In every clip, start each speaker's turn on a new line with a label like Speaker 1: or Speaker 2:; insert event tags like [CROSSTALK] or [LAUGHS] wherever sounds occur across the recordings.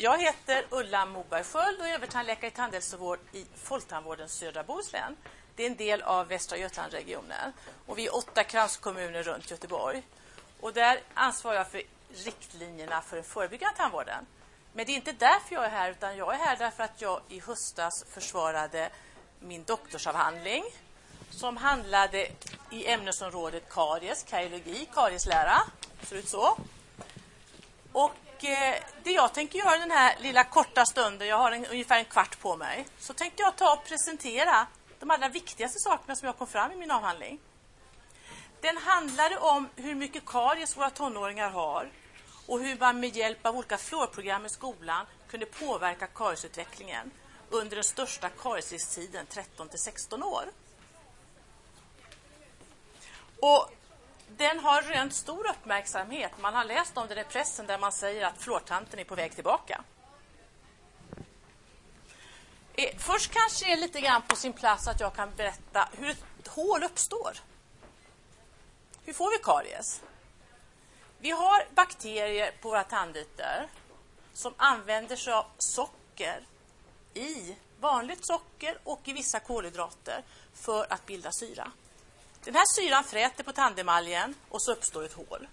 Speaker 1: Jag heter Ulla Moberg Sköld och är övertandläkare i tandhälsovård i Folktandvården Södra Bohuslän. Det är en del av Västra Götalandregionen. Och vi är åtta kranskommuner runt Göteborg. Och där ansvarar jag för riktlinjerna för den förebyggande tandvården. Men det är inte därför jag är här, utan jag är här därför att jag i höstas försvarade min doktorsavhandling som handlade i ämnesområdet karies, kariologi, karieslära. Ser ut så. Och eh, det jag tänker göra den här lilla korta stunden, jag har en, ungefär en kvart på mig, så tänkte jag ta och presentera de allra viktigaste sakerna som jag kom fram i min avhandling. Den handlade om hur mycket karies våra tonåringar har och hur man med hjälp av olika fluorprogram i skolan kunde påverka kariesutvecklingen under den största kariesrisktiden, 13 till 16 år. Och den har rönt stor uppmärksamhet. Man har läst om den i pressen där man säger att fluortanten är på väg tillbaka. Eh, först kanske det är lite grann på sin plats att jag kan berätta hur ett hål uppstår. Hur får vi karies? Vi har bakterier på våra tandytor som använder sig av socker i vanligt socker och i vissa kolhydrater för att bilda syra. Den här syran fräter på tandemaljen och så uppstår ett hål.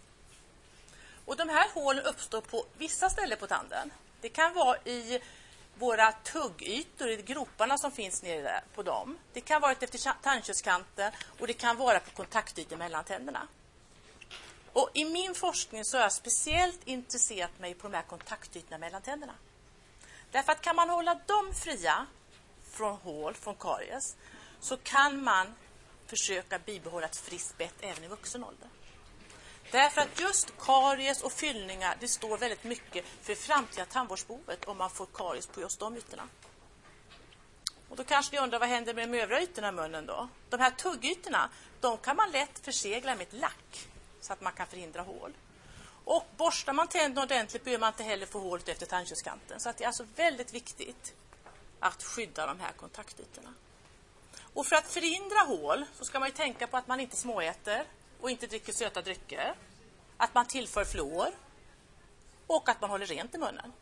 Speaker 1: Och de här hålen uppstår på vissa ställen på tanden. Det kan vara i våra tuggytor, i groparna som finns nere på dem. Det kan vara efter tandköttskanten och det kan vara på kontaktytor mellan tänderna. Och I min forskning så har jag speciellt intresserat mig på de här kontaktytorna mellan tänderna. Därför att kan man hålla dem fria från hål, från karies, så kan man försöka bibehålla ett friskt bett även i vuxen ålder. Därför att just karies och fyllningar, det står väldigt mycket för framtida tandvårdsbehovet om man får karies på just de ytorna. Och då kanske ni undrar vad händer med de övriga ytorna i munnen då? De här tuggytorna, de kan man lätt försegla med ett lack så att man kan förhindra hål. Och borstar man tänderna ordentligt behöver man inte heller få hålet efter tandköttskanten. Så att det är alltså väldigt viktigt att skydda de här kontaktytorna. Och för att förhindra hål så ska man tänka på att man inte småäter och inte dricker söta drycker. Att man tillför fluor och att man håller rent i munnen.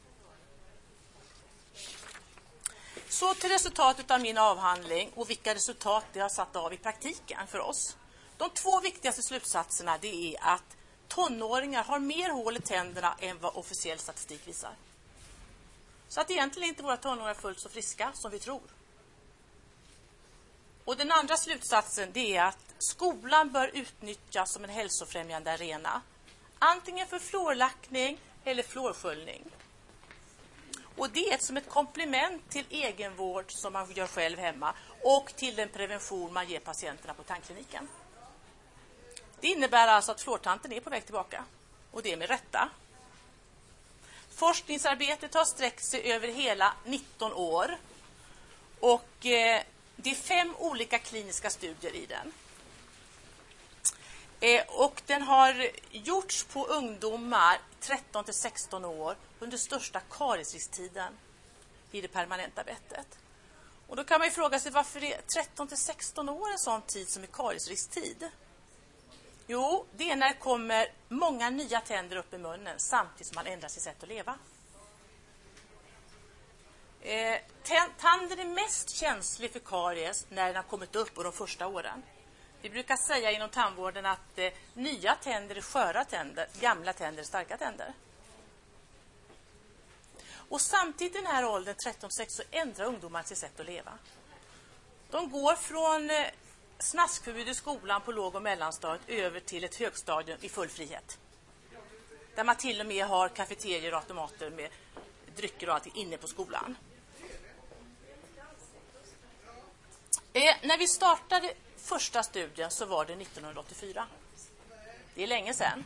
Speaker 1: Så till resultatet av min avhandling och vilka resultat det har satt av i praktiken för oss. De två viktigaste slutsatserna det är att tonåringar har mer hål i tänderna än vad officiell statistik visar. Så att egentligen är inte våra tonåringar fullt så friska som vi tror. Och Den andra slutsatsen det är att skolan bör utnyttjas som en hälsofrämjande arena. Antingen för fluorlackning eller fluorsköljning. Och det är som ett komplement till egenvård som man gör själv hemma och till den prevention man ger patienterna på tandkliniken. Det innebär alltså att fluortanten är på väg tillbaka. Och det är med rätta. Forskningsarbetet har sträckt sig över hela 19 år. Och eh, det är fem olika kliniska studier i den. Eh, och den har gjorts på ungdomar 13 till 16 år under största kariesrisktiden i det permanenta bettet. Och då kan man fråga sig varför är 13 till 16 år en sån tid som är kariesrisktid? Jo, det är när det kommer många nya tänder upp i munnen samtidigt som man ändrar sitt sätt att leva. Eh, tanden är mest känslig för karies när den har kommit upp och de första åren. Vi brukar säga inom tandvården att eh, nya tänder är sköra tänder, gamla tänder är starka tänder. Och samtidigt i den här åldern, 13-16, så ändrar ungdomar sitt sätt att leva. De går från eh, snaskförbud i skolan på låg och mellanstadiet över till ett högstadium i full frihet. Där man till och med har kafeterier och automater med drycker och allting inne på skolan. Eh, när vi startade första studien så var det 1984. Det är länge sedan.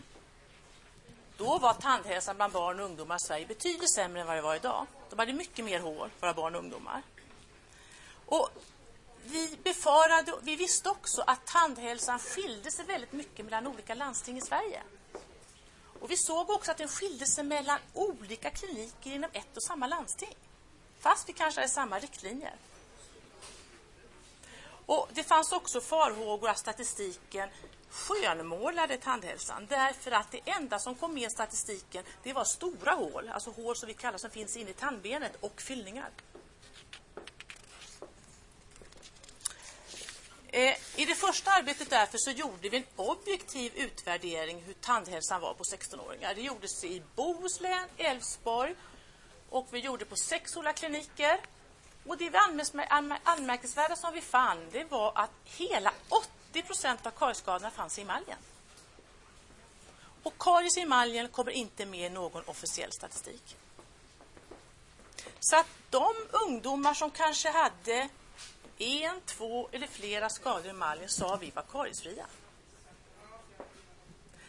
Speaker 1: Då var tandhälsan bland barn och ungdomar i Sverige betydligt sämre än vad det var idag. De hade mycket mer hår, våra barn och ungdomar. Och vi befarade, vi visste också att tandhälsan skilde sig väldigt mycket mellan olika landsting i Sverige. Och vi såg också att den skilde sig mellan olika kliniker inom ett och samma landsting. Fast vi kanske hade samma riktlinjer. Och Det fanns också farhågor att statistiken skönmålade tandhälsan därför att det enda som kom med i statistiken det var stora hål, alltså hål som vi kallar som finns inne i tandbenet och fyllningar. Eh, I det första arbetet därför så gjorde vi en objektiv utvärdering hur tandhälsan var på 16-åringar. Det gjordes i Bohuslän, Älvsborg och vi gjorde på sex olika kliniker. Och det anmärkningsvärda som vi fann det var att hela 80 procent av korgskadorna fanns i emaljen. Och karies i emaljen kommer inte med i någon officiell statistik. Så att de ungdomar som kanske hade en, två eller flera skador i emaljen sa vi var kariesfria.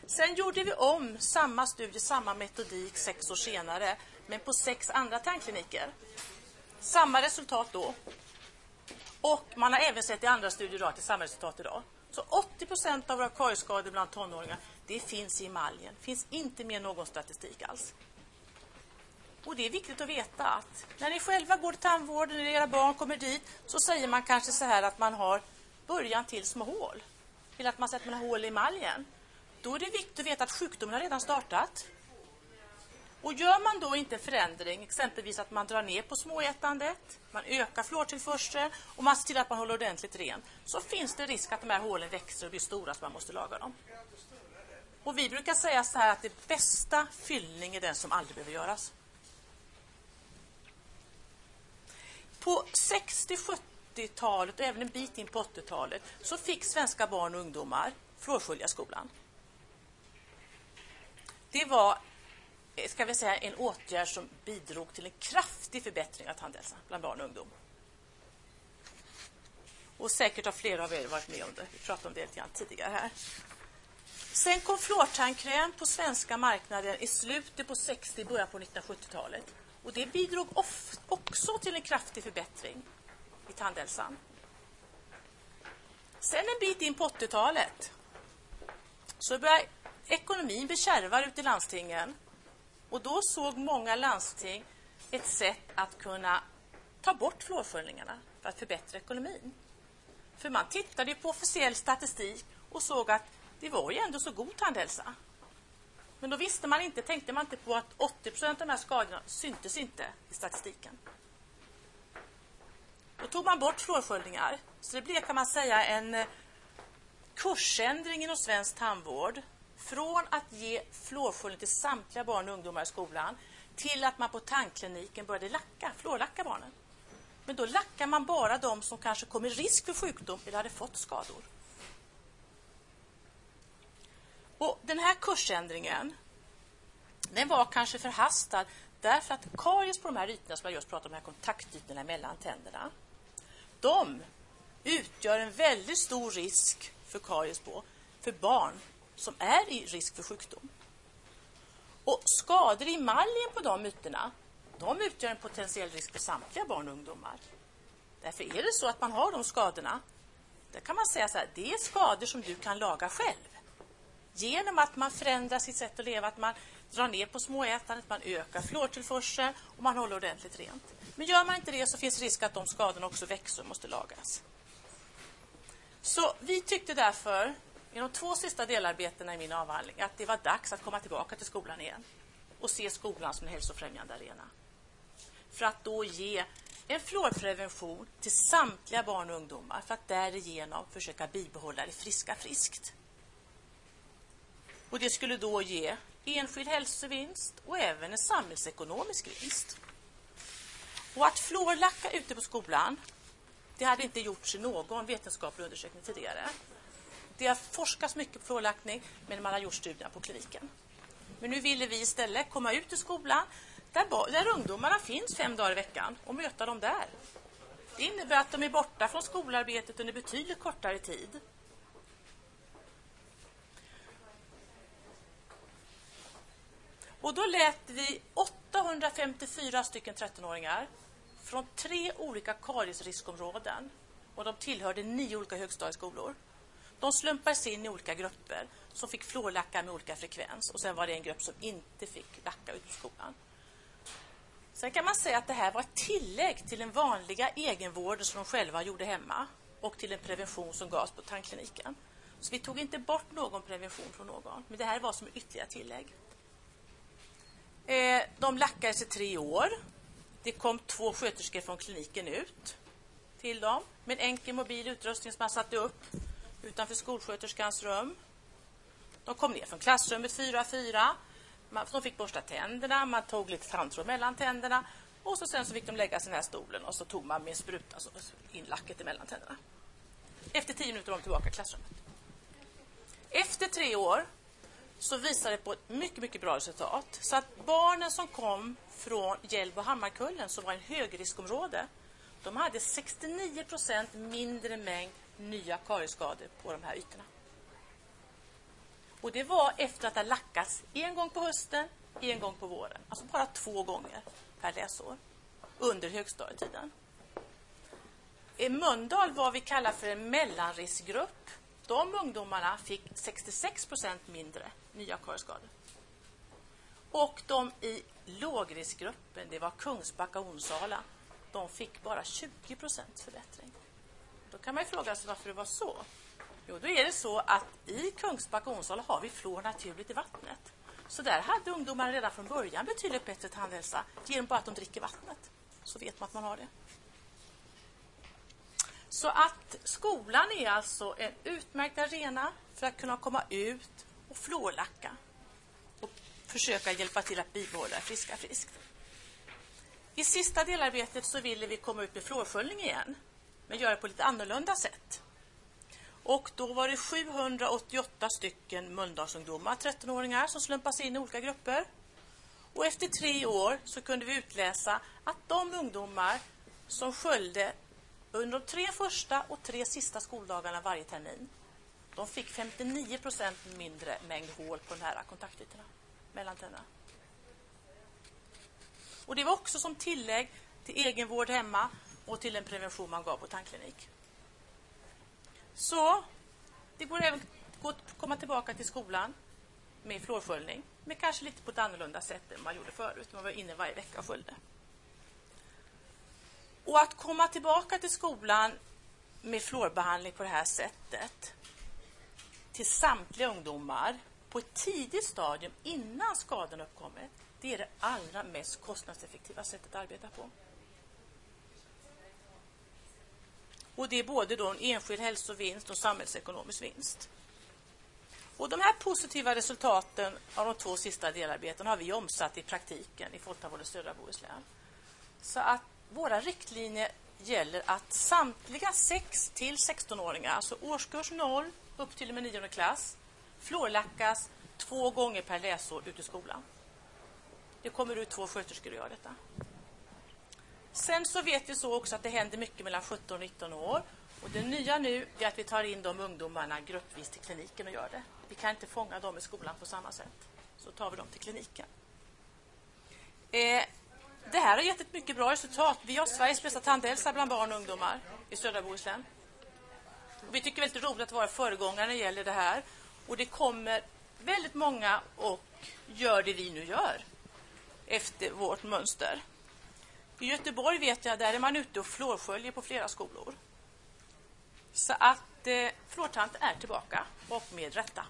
Speaker 1: Sen gjorde vi om samma studie, samma metodik sex år senare, men på sex andra tandkliniker. Samma resultat då. Och man har även sett i andra studier att det är samma resultat idag. Så 80 procent av våra korgskador bland tonåringar, det finns i emaljen. finns inte med någon statistik alls. Och det är viktigt att veta att när ni själva går till tandvården, när era barn kommer dit, så säger man kanske så här att man har början till små hål. Eller att man sätter man har hål i emaljen. Då är det viktigt att veta att sjukdomen har redan startat. Och gör man då inte förändring, exempelvis att man drar ner på småätandet, man ökar fluortillförseln och man ser till att man håller ordentligt rent, så finns det risk att de här hålen växer och blir stora så man måste laga dem. Och vi brukar säga så här att det bästa fyllning är den som aldrig behöver göras. På 60-70-talet och även en bit in på 80-talet så fick svenska barn och ungdomar fluorsköljarskolan. Det var ska vi säga, en åtgärd som bidrog till en kraftig förbättring av tandhälsan bland barn och ungdom. Och säkert har flera av er varit med om det. Vi pratade om det lite grann tidigare här. Sen kom fluortandkräm på svenska marknaden i slutet på 60 början på 1970-talet. Och det bidrog också till en kraftig förbättring i tandhälsan. Sen en bit in på 80-talet så började ekonomin bli kärvare ute i landstingen. Och då såg många landsting ett sätt att kunna ta bort fluorsköljningarna för att förbättra ekonomin. För man tittade på officiell statistik och såg att det var ju ändå så god tandhälsa. Men då visste man inte, tänkte man inte på att 80% av de här skadorna syntes inte i statistiken. Då tog man bort fluorsköljningar. Så det blev kan man säga en eh, kursändring inom svensk tandvård. Från att ge fluorsköljning till samtliga barn och ungdomar i skolan till att man på tandkliniken började lacka, fluorlacka barnen. Men då lackar man bara de som kanske kom i risk för sjukdom eller hade fått skador. Och Den här kursändringen den var kanske förhastad därför att karies på de här ytorna som jag just pratade om, de här kontaktytorna mellan tänderna, de utgör en väldigt stor risk för karies på för barn som är i risk för sjukdom. Och skador i maljen på de ytorna, de utgör en potentiell risk för samtliga barn och ungdomar. Därför är det så att man har de skadorna, där kan man säga så här, det är skador som du kan laga själv genom att man förändrar sitt sätt att leva, att man drar ner på småätandet, man ökar fluortillförseln och man håller ordentligt rent. Men gör man inte det så finns risk att de skadorna också växer och måste lagas. Så vi tyckte därför, i de två sista delarbetena i min avhandling, att det var dags att komma tillbaka till skolan igen och se skolan som en hälsofrämjande arena. För att då ge en fluorprevention till samtliga barn och ungdomar för att därigenom försöka bibehålla det friska friskt. Och Det skulle då ge enskild hälsovinst och även en samhällsekonomisk vinst. Och att fluorlacka ute på skolan, det hade inte gjorts i någon vetenskaplig undersökning tidigare. Det har forskats mycket på fluorlackning, men man har gjort studierna på kliniken. Men nu ville vi istället komma ut i skolan där, där ungdomarna finns fem dagar i veckan och möta dem där. Det innebär att de är borta från skolarbetet under betydligt kortare tid Och då lät vi 854 stycken 13-åringar från tre olika kariesriskområden och de tillhörde nio olika högstadieskolor. De slumpades in i olika grupper som fick fluorlacka med olika frekvens och sen var det en grupp som inte fick lacka ut på skolan. Sen kan man säga att det här var ett tillägg till den vanliga egenvården som de själva gjorde hemma. och till en prevention som gavs på tandkliniken. Så vi tog inte bort någon prevention från någon, men det här var som ytterligare tillägg. Eh, de lackades i tre år. Det kom två sköterskor från kliniken ut till dem med en enkel mobil utrustning som man satte upp utanför skolsköterskans rum. De kom ner från klassrummet fyra fyra. De fick borsta tänderna, man tog lite tandtråd mellan tänderna och så sen så fick de lägga sig i den här stolen och så tog man med en spruta så in lacket emellan tänderna. Efter tio minuter var de tillbaka i klassrummet. Efter tre år så visade det på ett mycket, mycket bra resultat. Så att barnen som kom från Hjällbo och Hammarkullen, som var en högriskområde, de hade 69 procent mindre mängd nya kariesskador på de här ytorna. Och det var efter att det lackats en gång på hösten, en gång på våren. Alltså bara två gånger per läsår under högstadietiden. I Mölndal var vi kallar för en mellanriskgrupp. De ungdomarna fick 66 procent mindre nya kariesskador. Och de i lågriskgruppen, det var Kungsbacka och Onsala, de fick bara 20 procent förbättring. Då kan man fråga sig varför det var så. Jo, då är det så att i Kungsbacka och Onsala har vi fluor naturligt i vattnet. Så där hade ungdomarna redan från början betydligt bättre tandhälsa genom bara att de dricker vattnet. Så vet man att man har det. Så att skolan är alltså en utmärkt arena för att kunna komma ut och fluorlacka och försöka hjälpa till att bibehålla friska friskt. I sista delarbetet så ville vi komma ut med fluorsköljning igen, men göra det på lite annorlunda sätt. Och då var det 788 stycken Mölndalsungdomar, 13-åringar, som slumpas in i olika grupper. Och efter tre år så kunde vi utläsa att de ungdomar som sköljde under de tre första och tre sista skoldagarna varje termin, de fick 59 procent mindre mängd hål på de här kontaktytorna mellan tänderna. Och det var också som tillägg till egenvård hemma och till den prevention man gav på tandklinik. Så det går även att komma tillbaka till skolan med fluorsköljning, men kanske lite på ett annorlunda sätt än man gjorde förut. Man var inne varje vecka och sköljde. Och att komma tillbaka till skolan med fluorbehandling på det här sättet till samtliga ungdomar på ett tidigt stadium innan skadan uppkommit, det är det allra mest kostnadseffektiva sättet att arbeta på. Och det är både då en enskild hälsovinst och samhällsekonomisk vinst. Och De här positiva resultaten av de två sista delarbetena har vi omsatt i praktiken i Folktandvården södra Bohuslän. Så att våra riktlinjer gäller att samtliga 6 till 16-åringar, alltså årskurs 0 upp till och med 9 klass, fluorlackas två gånger per läsår ute i skolan. Det kommer ut två sköterskor och gör detta. Sen så vet vi så också att det händer mycket mellan 17 och 19 år. Och det nya nu är att vi tar in de ungdomarna gruppvis till kliniken och gör det. Vi kan inte fånga dem i skolan på samma sätt. Så tar vi dem till kliniken. Eh, det här har gett ett mycket bra resultat. Vi har Sveriges bästa tandhälsa bland barn och ungdomar i södra Bohuslän. Och vi tycker det är väldigt roligt att vara föregångare när det gäller det här. Och det kommer väldigt många och gör det vi nu gör efter vårt mönster. I Göteborg vet jag, där är man ute och fluorsköljer på flera skolor. Så att eh, fluortant är tillbaka och med rätta.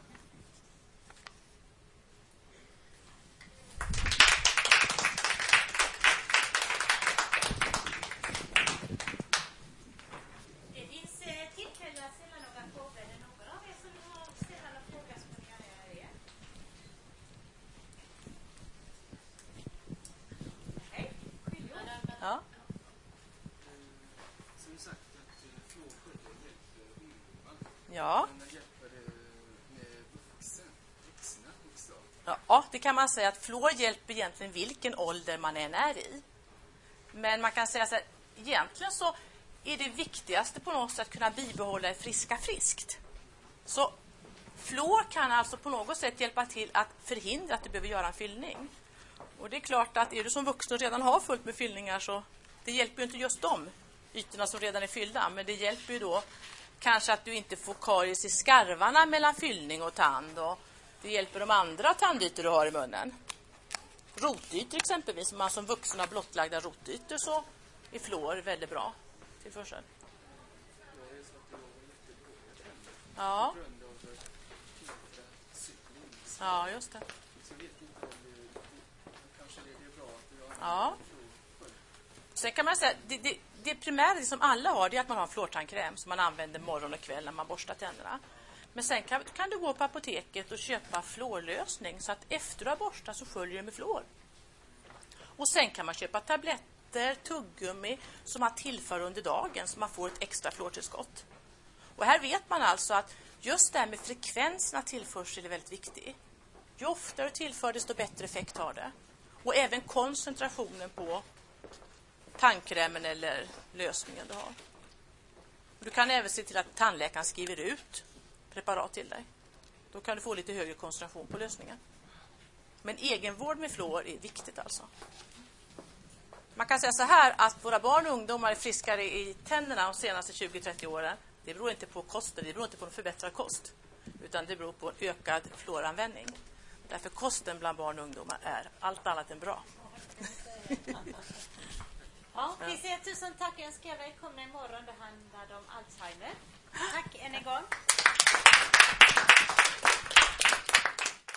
Speaker 1: Ja, det kan man säga att fluor hjälper egentligen vilken ålder man än är i. Men man kan säga så här, egentligen så är det viktigaste på något sätt att kunna bibehålla det friska friskt. Så fluor kan alltså på något sätt hjälpa till att förhindra att du behöver göra en fyllning. Och det är klart att är du som vuxen och redan har fullt med fyllningar så det hjälper ju inte just de ytorna som redan är fyllda, men det hjälper ju då kanske att du inte får karies i skarvarna mellan fyllning och tand och det hjälper de andra tandytor du har i munnen. Rotytor exempelvis, om man som vuxen har blottlagda rotytor så är fluor väldigt bra till tillförsel. Ja. Ja, just det. Ja. Sen kan man säga, det, det, det primära som alla har, det är att man har en fluortandkräm som man använder morgon och kväll när man borstar tänderna. Men sen kan, kan du gå på apoteket och köpa fluorlösning så att efter du har borstat så sköljer du med fluor. Och sen kan man köpa tabletter, tuggummi som man tillför under dagen så man får ett extra fluortillskott. Och här vet man alltså att just det här med frekvensen av tillförsel är väldigt viktig. Ju oftare du tillför desto bättre effekt har det. Och även koncentrationen på tandkrämen eller lösningen du har. Du kan även se till att tandläkaren skriver ut preparat till dig. Då kan du få lite högre koncentration på lösningen. Men egenvård med fluor är viktigt alltså. Man kan säga så här att våra barn och ungdomar är friskare i tänderna de senaste 20-30 åren. Det beror inte på kosten, det beror inte på en förbättrad kost. Utan det beror på ökad fluoranvändning. Därför kosten bland barn och ungdomar är allt annat än bra. [LAUGHS]
Speaker 2: Ja, vi säger tusen tack och önskar er välkomna imorgon. Det om Alzheimer. Tack än en gång.